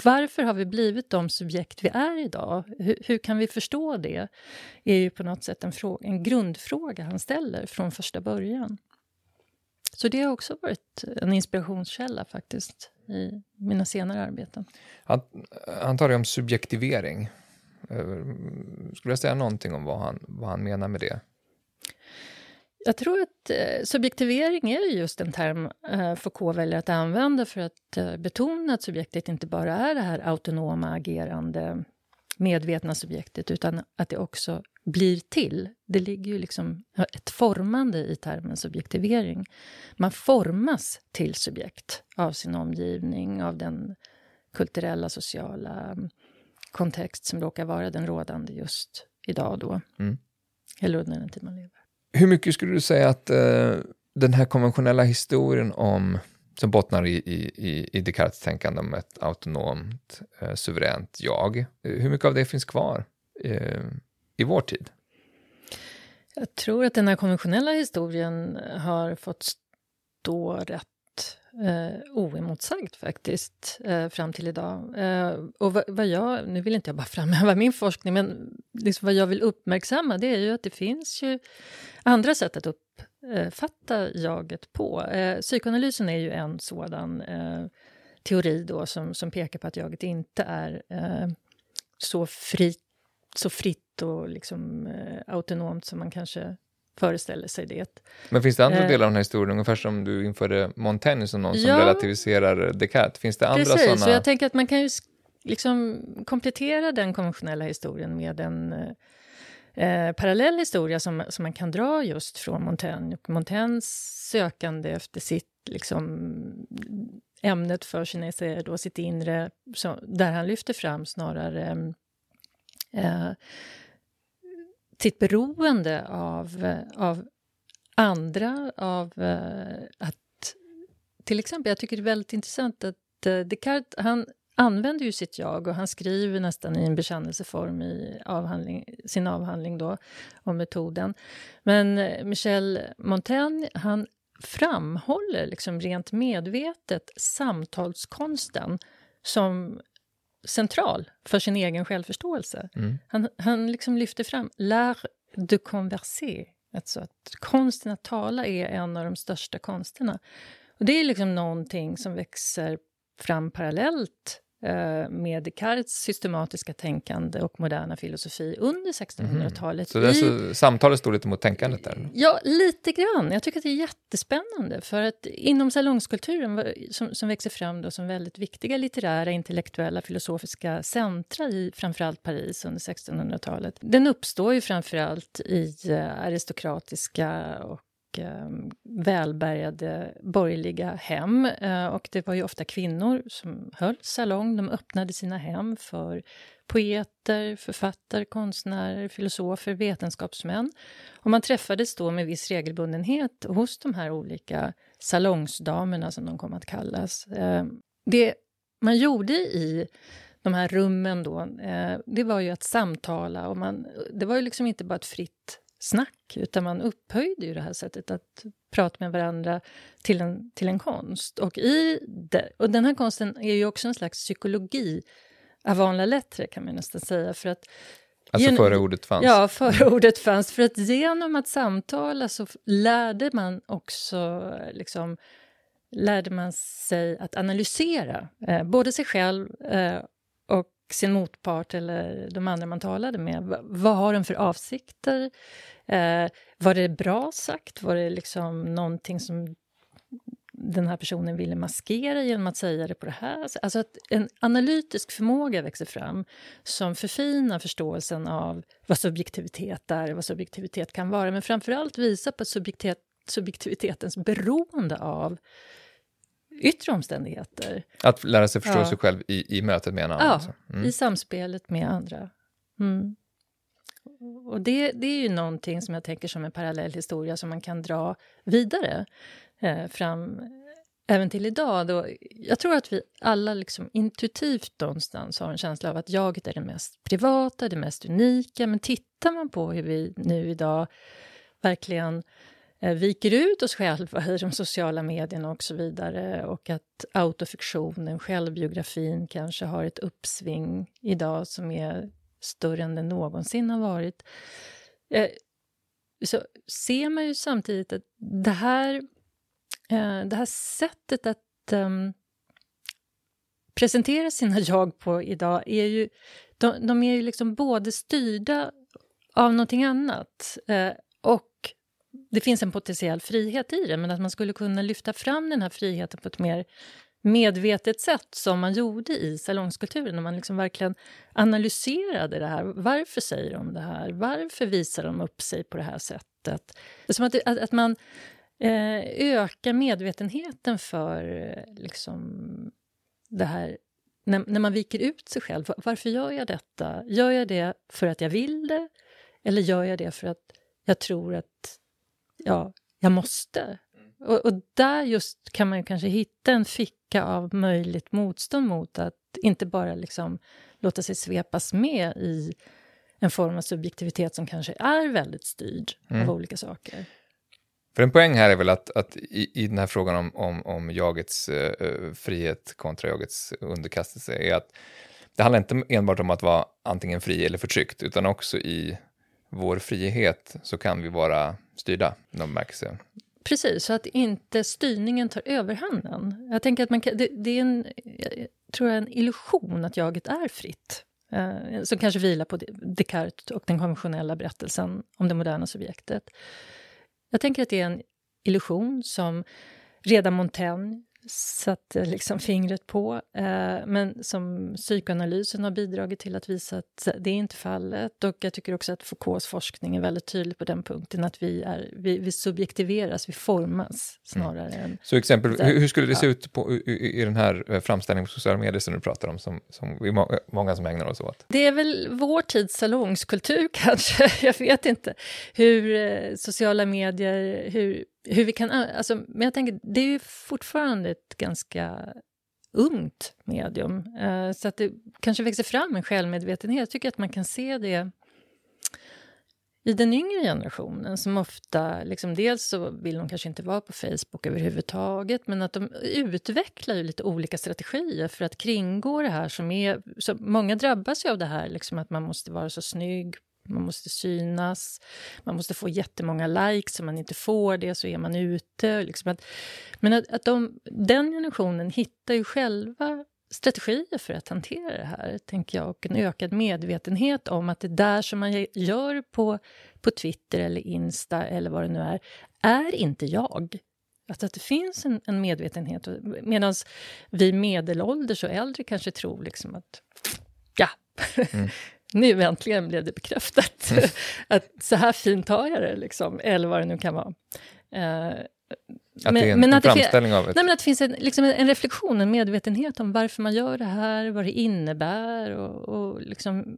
varför har vi blivit de subjekt vi är idag? Hur, hur kan vi förstå det? är ju på något sätt en, fråga, en grundfråga han ställer från första början. Så det har också varit en inspirationskälla faktiskt i mina senare arbeten. Han, han talar om subjektivering. Eh, skulle jag säga någonting om vad han, vad han menar med det? Jag tror att eh, subjektivering är just en term eh, Foucault väljer att använda för att eh, betona att subjektet inte bara är det här autonoma, agerande, medvetna subjektet utan att det också blir till. Det ligger ju liksom ett formande i termen subjektivering. Man formas till subjekt av sin omgivning, av den kulturella, sociala mm, kontext som råkar vara den rådande just idag då. Mm. Eller under den tid man lever. Hur mycket skulle du säga att eh, den här konventionella historien om som bottnar i, i, i Descartes tänkande om ett autonomt, eh, suveränt jag. Eh, hur mycket av det finns kvar eh, i vår tid? Jag tror att den här konventionella historien har fått stå rätt eh, oemotsagd faktiskt, eh, fram till idag. Eh, och vad, vad, jag, nu vill inte jag bara framhäva min forskning, men liksom vad jag vill uppmärksamma det är ju att det finns ju andra sätt att uppfatta jaget på. Eh, psykoanalysen är ju en sådan eh, teori då som, som pekar på att jaget inte är eh, så, fri, så fritt och liksom, eh, autonomt som man kanske föreställer sig det. Men finns det andra eh, delar av den här historien, ungefär som du införde Montaigne som någon som ja, relativiserar Descartes? Finns det andra precis, sådana? så jag tänker att man kan ju liksom komplettera den konventionella historien med en eh, parallell historia som, som man kan dra just från Montaigne och Montaigne sökande efter sitt liksom, ämnet för sin essä, då sitt inre, så, där han lyfter fram snarare eh, sitt beroende av, eh, av andra, av eh, att... Till exempel, jag tycker det är väldigt intressant att eh, Descartes, han använder ju sitt jag och han skriver nästan i en bekännelseform i avhandling, sin avhandling då om metoden. Men Michel Montaigne, han framhåller liksom rent medvetet samtalskonsten som central för sin egen självförståelse. Mm. Han, han liksom lyfter fram l'art de converser, alltså att konsten att tala är en av de största konsterna. Och det är liksom någonting som växer fram parallellt med Descartes systematiska tänkande och moderna filosofi under 1600-talet. Mm. Så I, samtalet står lite mot tänkandet där? Ja, lite grann. Jag tycker att det är jättespännande. För att inom salongskulturen, som, som växer fram då som väldigt viktiga litterära, intellektuella, filosofiska centra i framförallt Paris under 1600-talet, den uppstår ju framförallt i eh, aristokratiska och eh, välbärgade borgerliga hem. Eh, och det var ju ofta kvinnor som höll salong. De öppnade sina hem för poeter, författare, konstnärer, filosofer, vetenskapsmän. Och man träffades då med viss regelbundenhet hos de här olika salongsdamerna, som de kom att kallas. Eh, det man gjorde i de här rummen då, eh, det var ju att samtala. Och man, det var ju liksom inte bara ett fritt snack, utan man upphöjde ju det här sättet att prata med varandra till en, till en konst. Och, i det, och den här konsten är ju också en slags psykologi avant la lettre, kan man nästan säga. För att Alltså gen- före ordet fanns? Ja, före ordet fanns. För att genom att samtala så lärde man också liksom, lärde man sig att analysera eh, både sig själv eh, sin motpart eller de andra man talade med. vad har de för avsikter? Eh, var det bra sagt? Var det liksom någonting som den här personen ville maskera genom att säga det på det här Alltså att en analytisk förmåga växer fram som förfinar förståelsen av vad subjektivitet är, vad subjektivitet kan vara men framförallt visar på subjektivitet, subjektivitetens beroende av yttre omständigheter. Att lära sig förstå ja. sig själv i, i mötet med en annan? Ja, alltså. mm. i samspelet med andra. Mm. Och det, det är ju någonting som jag tänker som en parallell historia som man kan dra vidare eh, fram även till idag. Då, jag tror att vi alla liksom intuitivt någonstans har en känsla av att jaget är det mest privata, det mest unika. Men tittar man på hur vi nu idag verkligen Eh, viker ut oss själva i de sociala medierna och så vidare och att autofiktionen, självbiografin kanske har ett uppsving idag som är större än den någonsin har varit. Eh, så ser man ju samtidigt att det här, eh, det här sättet att um, presentera sina jag på idag är ju... De, de är ju liksom både styrda av någonting annat och det finns en potentiell frihet i det, men att man skulle kunna lyfta fram den här friheten på ett mer medvetet sätt som man gjorde i salongskulturen. När man liksom verkligen analyserade det här. Varför säger de det här? Varför visar de upp sig på det här sättet? Det är som att, att, att man eh, ökar medvetenheten för eh, liksom, det här när, när, man viker ut sig själv. Varför gör jag detta? Gör jag det för att jag vill det? Eller gör jag det för att jag tror att ja, jag måste? Och, och, där just kan man kanske hitta en ficka av möjligt motstånd mot att inte bara liksom låta sig svepas med i en form av subjektivitet som kanske är väldigt styrd mm. av olika saker. För en poäng här är väl att, att i, i den här frågan om, om, om jagets uh, frihet kontra jagets underkastelse är att det handlar inte enbart om att vara antingen fri eller förtryckt, utan också i vår frihet så kan vi vara styrda de märks ju. Precis, så att inte styrningen tar överhanden. Jag tänker att man kan, det, det, är en, jag tror jag, en illusion att jaget är fritt. Eh, som kanske vilar på Descartes och den konventionella berättelsen om det moderna subjektet. Jag tänker att det är en illusion som redan Montaigne satte liksom fingret på, eh, men som psykoanalysen har bidragit till att visa att det är inte fallet. Och jag tycker också att Foucaults forskning är väldigt tydlig på den punkten, att vi, är, vi, vi subjektiveras, vi formas snarare mm. än... Så exempel, hur, hur skulle det se ut på, i, i den här eh, framställningen på sociala medier som du pratar om, som, som vi många som ägnar oss åt? Det är väl vår tids salongskultur kanske, jag vet inte. Hur eh, sociala medier, hur hur vi kan... Alltså, men jag tänker, det är ju fortfarande ett ganska ungt medium. Eh, så att det kanske växer fram en självmedvetenhet. Jag tycker att man kan se det i den yngre generationen som ofta, liksom, dels så vill de kanske inte vara på Facebook överhuvudtaget men att de utvecklar ju lite olika strategier för att kringgå det här som är... Så många drabbas ju av det här, liksom, att man måste vara så snygg man måste synas, man måste få jättemånga likes. Om man inte får det så är man ute. Liksom att, men att, att de, den generationen hittar ju själva strategier för att hantera det här, tänker jag. Och en ökad medvetenhet om att det där som man gör på, på Twitter eller Insta eller vad det nu är, är inte jag. Att, att det finns en, en medvetenhet. Medan vi medelålders och äldre kanske tror liksom att ja, mm. nu äntligen blev det bekräftat. Mm. att så här fint har jag det, liksom, eller vad det nu kan vara. Att men, det är en, men en framställning av ett... Nej, men att det finns en, liksom en reflektion, en medvetenhet om varför man gör det här, vad det innebär och, och liksom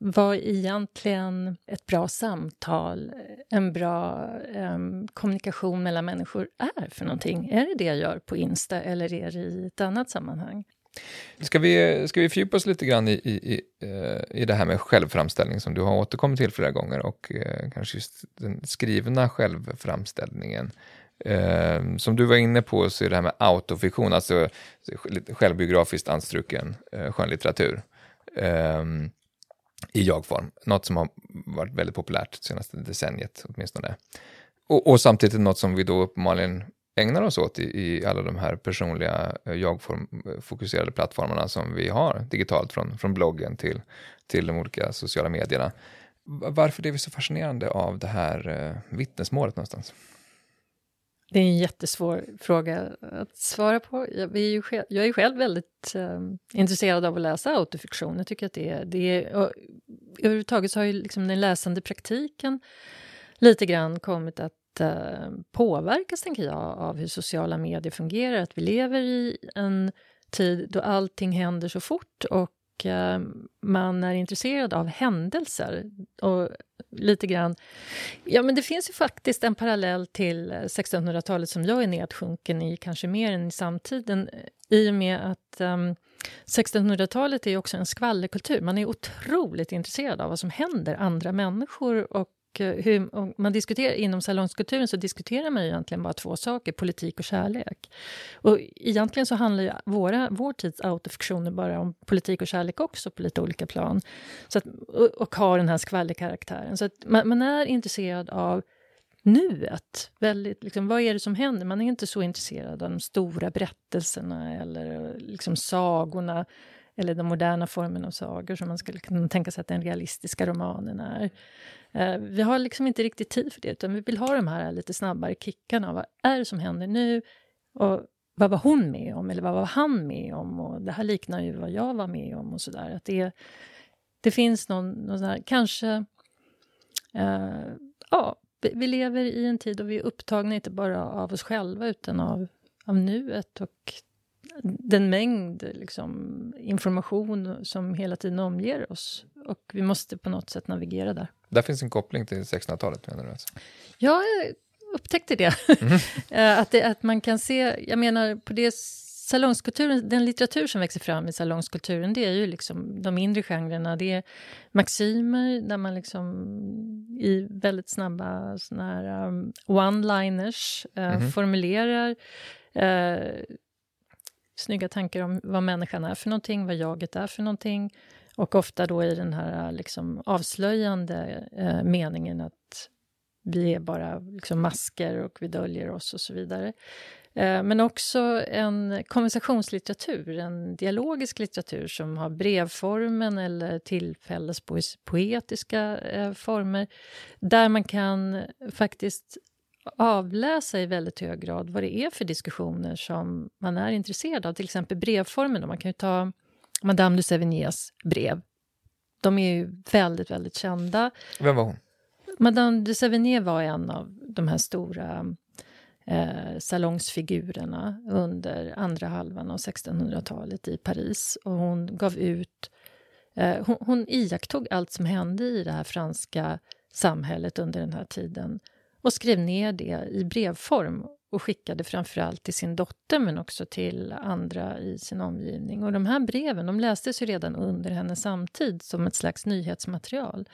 vad egentligen ett bra samtal, en bra um, kommunikation mellan människor är för någonting. Är det det jag gör på Insta eller är det i ett annat sammanhang? Ska vi, ska vi fördjupa oss lite grann i, i, i, eh, i det här med självframställning som du har återkommit till flera gånger och eh, kanske just den skrivna självframställningen. Eh, som du var inne på så är det här med autofiktion, alltså självbiografiskt anstruken eh, skönlitteratur eh, i jagform, Något som har varit väldigt populärt senaste decenniet åtminstone. Och, och samtidigt något som vi då uppenbarligen ägnar oss åt i, i alla de här personliga eh, jag-fokuserade eh, plattformarna som vi har digitalt från, från bloggen till, till de olika sociala medierna. Varför är vi så fascinerande av det här eh, vittnesmålet någonstans? Det är en jättesvår fråga att svara på. Jag är ju själv, jag är själv väldigt eh, intresserad av att läsa autofiktion. Jag tycker att det är... Det är och, överhuvudtaget så har ju liksom den läsande praktiken lite grann kommit att Eh, påverkas, tänker jag, av hur sociala medier fungerar. Att vi lever i en tid då allting händer så fort och Eh, man är intresserad av händelser. Och lite grann... Ja, men det finns ju faktiskt en parallell till 1600-talet som jag är nedsjunken i, kanske mer än i samtiden i och med att ehm, um, 1600-talet är också en skvallerkultur. Man är otroligt intresserad av vad som händer andra människor och Eh, hur, man diskuterar, inom salongskulturen så diskuterar man ju egentligen bara två saker, politik och kärlek. Och egentligen så handlar ju våra, vår tids autofiktioner bara om politik och kärlek också på lite olika plan. Så att, och, och har den här skvallerkaraktären. Så att man, man är intresserad av nuet. Väldigt, liksom, vad är det som händer? Man är inte så intresserad av de stora berättelserna eller eh, liksom sagorna eller de moderna formerna av sagor som man skulle kunna tänka sig att den realistiska romanen är. Eh, vi har liksom inte riktigt tid för det, utan vi vill ha de här lite snabbare kickarna. Vad är det som händer nu? Och vad var hon med om? Eller vad var han med om? Och det här liknar ju vad jag var med om och sådär. Att det, det finns någon, någon sån här, kanske... Eh, ja, vi lever i en tid då vi är upptagna inte bara av oss själva utan av, av nuet och den mängd liksom, information som hela tiden omger oss. Och vi måste på något sätt navigera där. Där finns en koppling till 1600-talet menar du? Alltså? Ja, jag upptäckte det. Mm. att det. Att man kan se, jag menar på det salongskulturen, den litteratur som växer fram i salongskulturen, det är ju liksom de mindre genrerna. Det är maximer där man liksom i väldigt snabba såna här um, one-liners uh, mm. formulerar uh, snygga tankar om vad människan är för någonting, vad jaget är för någonting. Och ofta då i den här liksom avslöjande eh, meningen att vi är bara liksom masker och vi döljer oss och så vidare. Eh, men också en konversationslitteratur, en dialogisk litteratur som har brevformen eller tillfällespoetiska eh, former där man kan faktiskt avläsa i väldigt hög grad vad det är för diskussioner som man är intresserad av. Till exempel brevformen. Man kan ju ta Madame de Sévigné's brev. De är ju väldigt, väldigt kända. Vem var hon? Madame de Sévigné var en av de här stora eh, salongsfigurerna under andra halvan av 1600-talet i Paris. Och hon gav ut... Eh, hon, hon iakttog allt som hände i det här franska samhället under den här tiden och skrev ner det i brevform och skickade framförallt till sin dotter men också till andra i sin omgivning. Och de här breven de lästes ju redan under hennes samtid som ett slags nyhetsmaterial.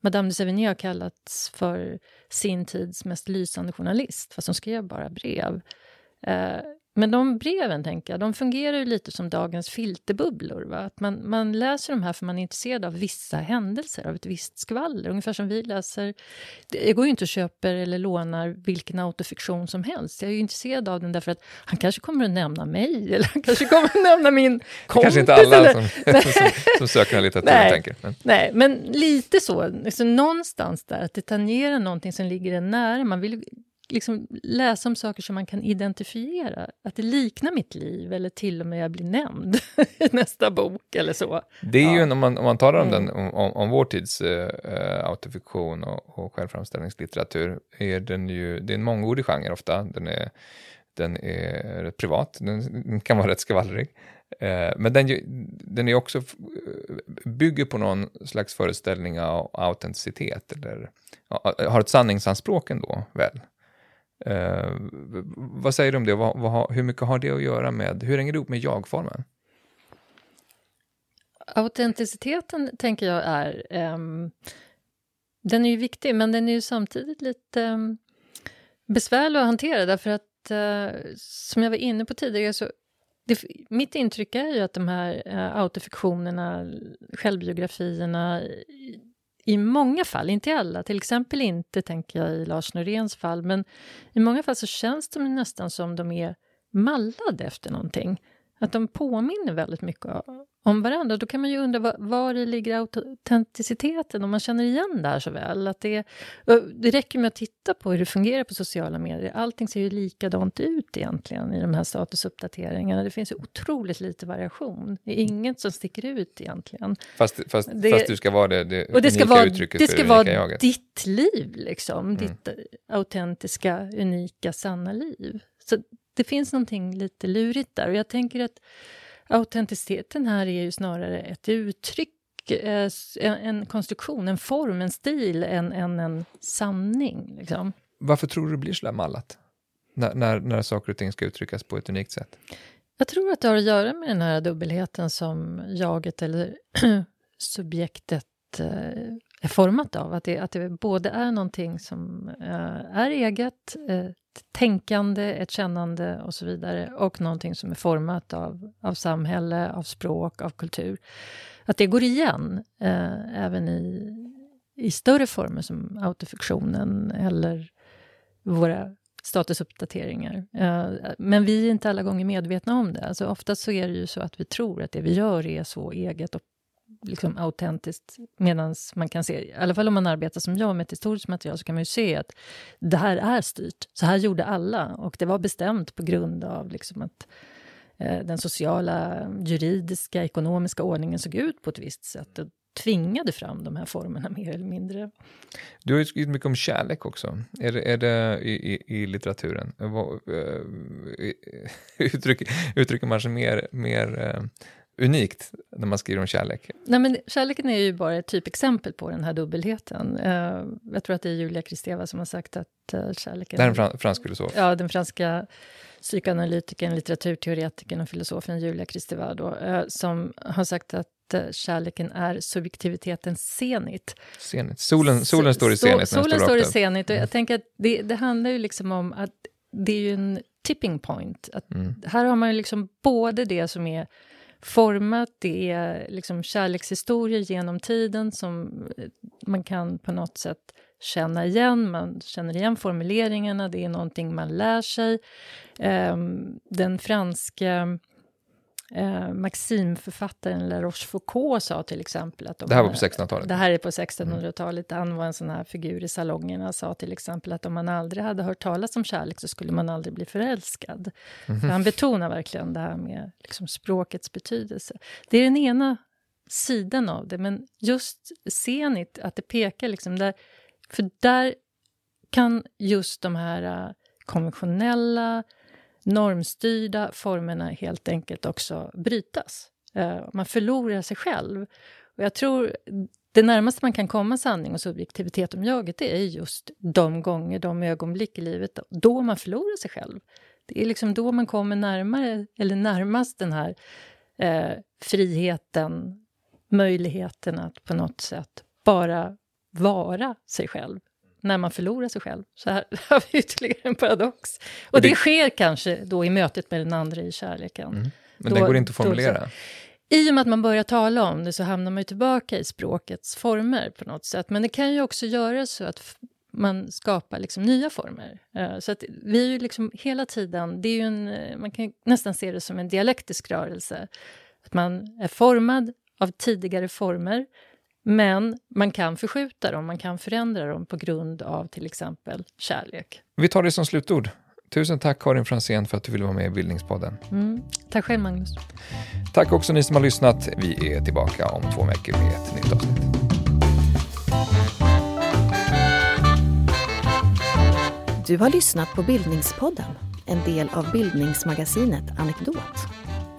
Madame de Sévigné har kallats för sin tids mest lysande journalist, fast hon skrev bara brev. Eh, men de breven, tänker jag, de fungerar ju lite som dagens filterbubblor. Va? Att man, man läser de här för man är intresserad av vissa händelser, av ett visst skvaller. Ungefär som vi läser... Jag går ju inte och köper eller lånar vilken autofiktion som helst. Jag är ju intresserad av den därför att han kanske kommer att nämna mig, eller han kanske kommer att nämna min kompis. Kanske inte alla eller... som, som, som söker en litteratur Nej. tänker. Men. Nej, men lite så. Alltså, någonstans där, att det tangerar någonting som ligger en nära. Man vill liksom läsa om saker som man kan identifiera. Att det liknar mitt liv, eller till och med jag blir nämnd i nästa bok eller så. Det är Ja. ju, om man, om man talar om, Mm. den, om, om, vår tids eh, autofiktion och, och självframställningslitteratur, är den ju, det är en mångordig genre ofta. Den är, den är rätt privat, den kan vara rätt skvallrig. Eh, men den, den är också, bygger på någon slags föreställning av autenticitet, eller har ett sanningsanspråk ändå, väl? Eh, vad säger du om det? Vad, vad, hur mycket har det att göra med, hur hänger det ihop med jag-formen? Autenticiteten, tänker jag, är... ehm, den är ju viktig, men den är ju samtidigt lite um, besvärlig att hantera därför att, eh, som jag var inne på tidigare, så det, mitt intryck är ju att de här uh, autofiktionerna, självbiografierna, i, många fall, inte i alla, till exempel inte, tänker jag, i Lars Noréns fall, men i många fall så känns de nästan som de är mallade efter någonting. Att de påminner väldigt mycket om varandra. Då kan man ju undra var, var ligger autenticiteten, om man känner igen det här så väl. Att det, det räcker med att titta på hur det fungerar på sociala medier. Allting ser ju likadant ut egentligen i de här statusuppdateringarna. Det finns ju otroligt lite variation. Det är inget som sticker ut egentligen. Fast, fast, Det- fast du ska vara det, det Och det ska unika vara, uttrycket det för ska det unika vara jaget. ditt liv, liksom. Mm. Ditt autentiska, unika, sanna liv. Så det finns någonting lite lurigt där. Och jag tänker att autenticiteten här är ju snarare ett uttryck, eh, en, konstruktion, en form, en stil, än en, en sanning. Liksom. Varför tror du det blir så där mallat? När, när, när saker och ting ska uttryckas på ett unikt sätt? Jag tror att det har att göra med den här dubbelheten som jaget eller subjektet eh, är format av. Att det, att det både är någonting som eh, är eget, tänkande, ett kännande och så vidare och någonting som är format av, av samhälle, av språk, av kultur. Att det går igen eh, även i, i större former som autofiktionen eller våra statusuppdateringar. Eh, Men vi är inte alla gånger medvetna om det. Alltså oftast så är det ju så att vi tror att det vi gör är så eget och liksom autentiskt, medan man kan se, i alla fall om man arbetar som jag med ett historiskt material, så kan man ju se att det här är styrt. Så här gjorde alla och det var bestämt på grund av liksom att eh, den sociala, juridiska, ekonomiska ordningen såg ut på ett visst sätt och tvingade fram de här formerna mer eller mindre. Du har ju skrivit mycket om kärlek också. Är det, är det i, i, i litteraturen? Vad, eh, uttrycker, uttrycker man sig mer, mer eh, unikt när man skriver om kärlek? Nej, men kärleken är ju bara ett typexempel på den här dubbelheten. Eh, jag tror att det är Julia Kristeva som har sagt att uh, kärleken... Det är en fran, fransk filosof. Ja, den franska psykoanalytikern, litteraturteoretikern och filosofen Julia Kristeva då, eh, som har sagt att eh, kärleken är subjektivitetens zenit. Zenit. Solen, solen står i när den Solen står i zenit och jag tänker att det, det handlar ju liksom om att det är ju en tipping point. Att Mm. här har man ju liksom både det som är format, det är liksom kärlekshistorier genom tiden som eh, man kan på något sätt känna igen. Man känner igen formuleringarna, det är någonting man lär sig. Ehm, den franska eh, Maximförfattaren La Rochefoucauld sa till exempel att... om Det här var på 1600-talet. det här är på 1600-talet. Han var en sån här figur i salongerna. Sa till exempel att om man aldrig hade hört talas om kärlek så skulle man aldrig bli förälskad. För Han betonar verkligen det här med liksom språkets betydelse. Det är den ena sidan av det, men just scenit, att det pekar liksom där... För där kan just de här äh, konventionella, normstyrda formerna helt enkelt också brytas. Eh, Man förlorar sig själv. Och jag tror det närmaste man kan komma sanning och subjektivitet om jaget det är just de gånger, de ögonblick i livet då man förlorar sig själv. Det är liksom då man kommer närmare, eller närmast den här eh, friheten, möjligheten att på något sätt bara vara sig själv när man förlorar sig själv. Så här har vi ytterligare en paradox. Och, det, det, sker kanske då i mötet med den andra i kärleken. Mm. Men då, den går inte att formulera? Då, I och med att man börjar tala om det så hamnar man ju tillbaka i språkets former på något sätt. Men det kan ju också göra så att man skapar liksom nya former. Uh, så att vi är ju liksom hela tiden, det är en, man kan nästan se det som en dialektisk rörelse. Att man är formad av tidigare former men man kan förskjuta dem, man kan förändra dem på grund av till exempel kärlek. Vi tar det som slutord. Tusen tack Karin Fransén för att du ville vara med i Bildningspodden. Mm. Tack själv Magnus. Tack också ni som har lyssnat. Vi är tillbaka om två veckor med ett nytt avsnitt. Du har lyssnat på Bildningspodden, en del av bildningsmagasinet Anekdot.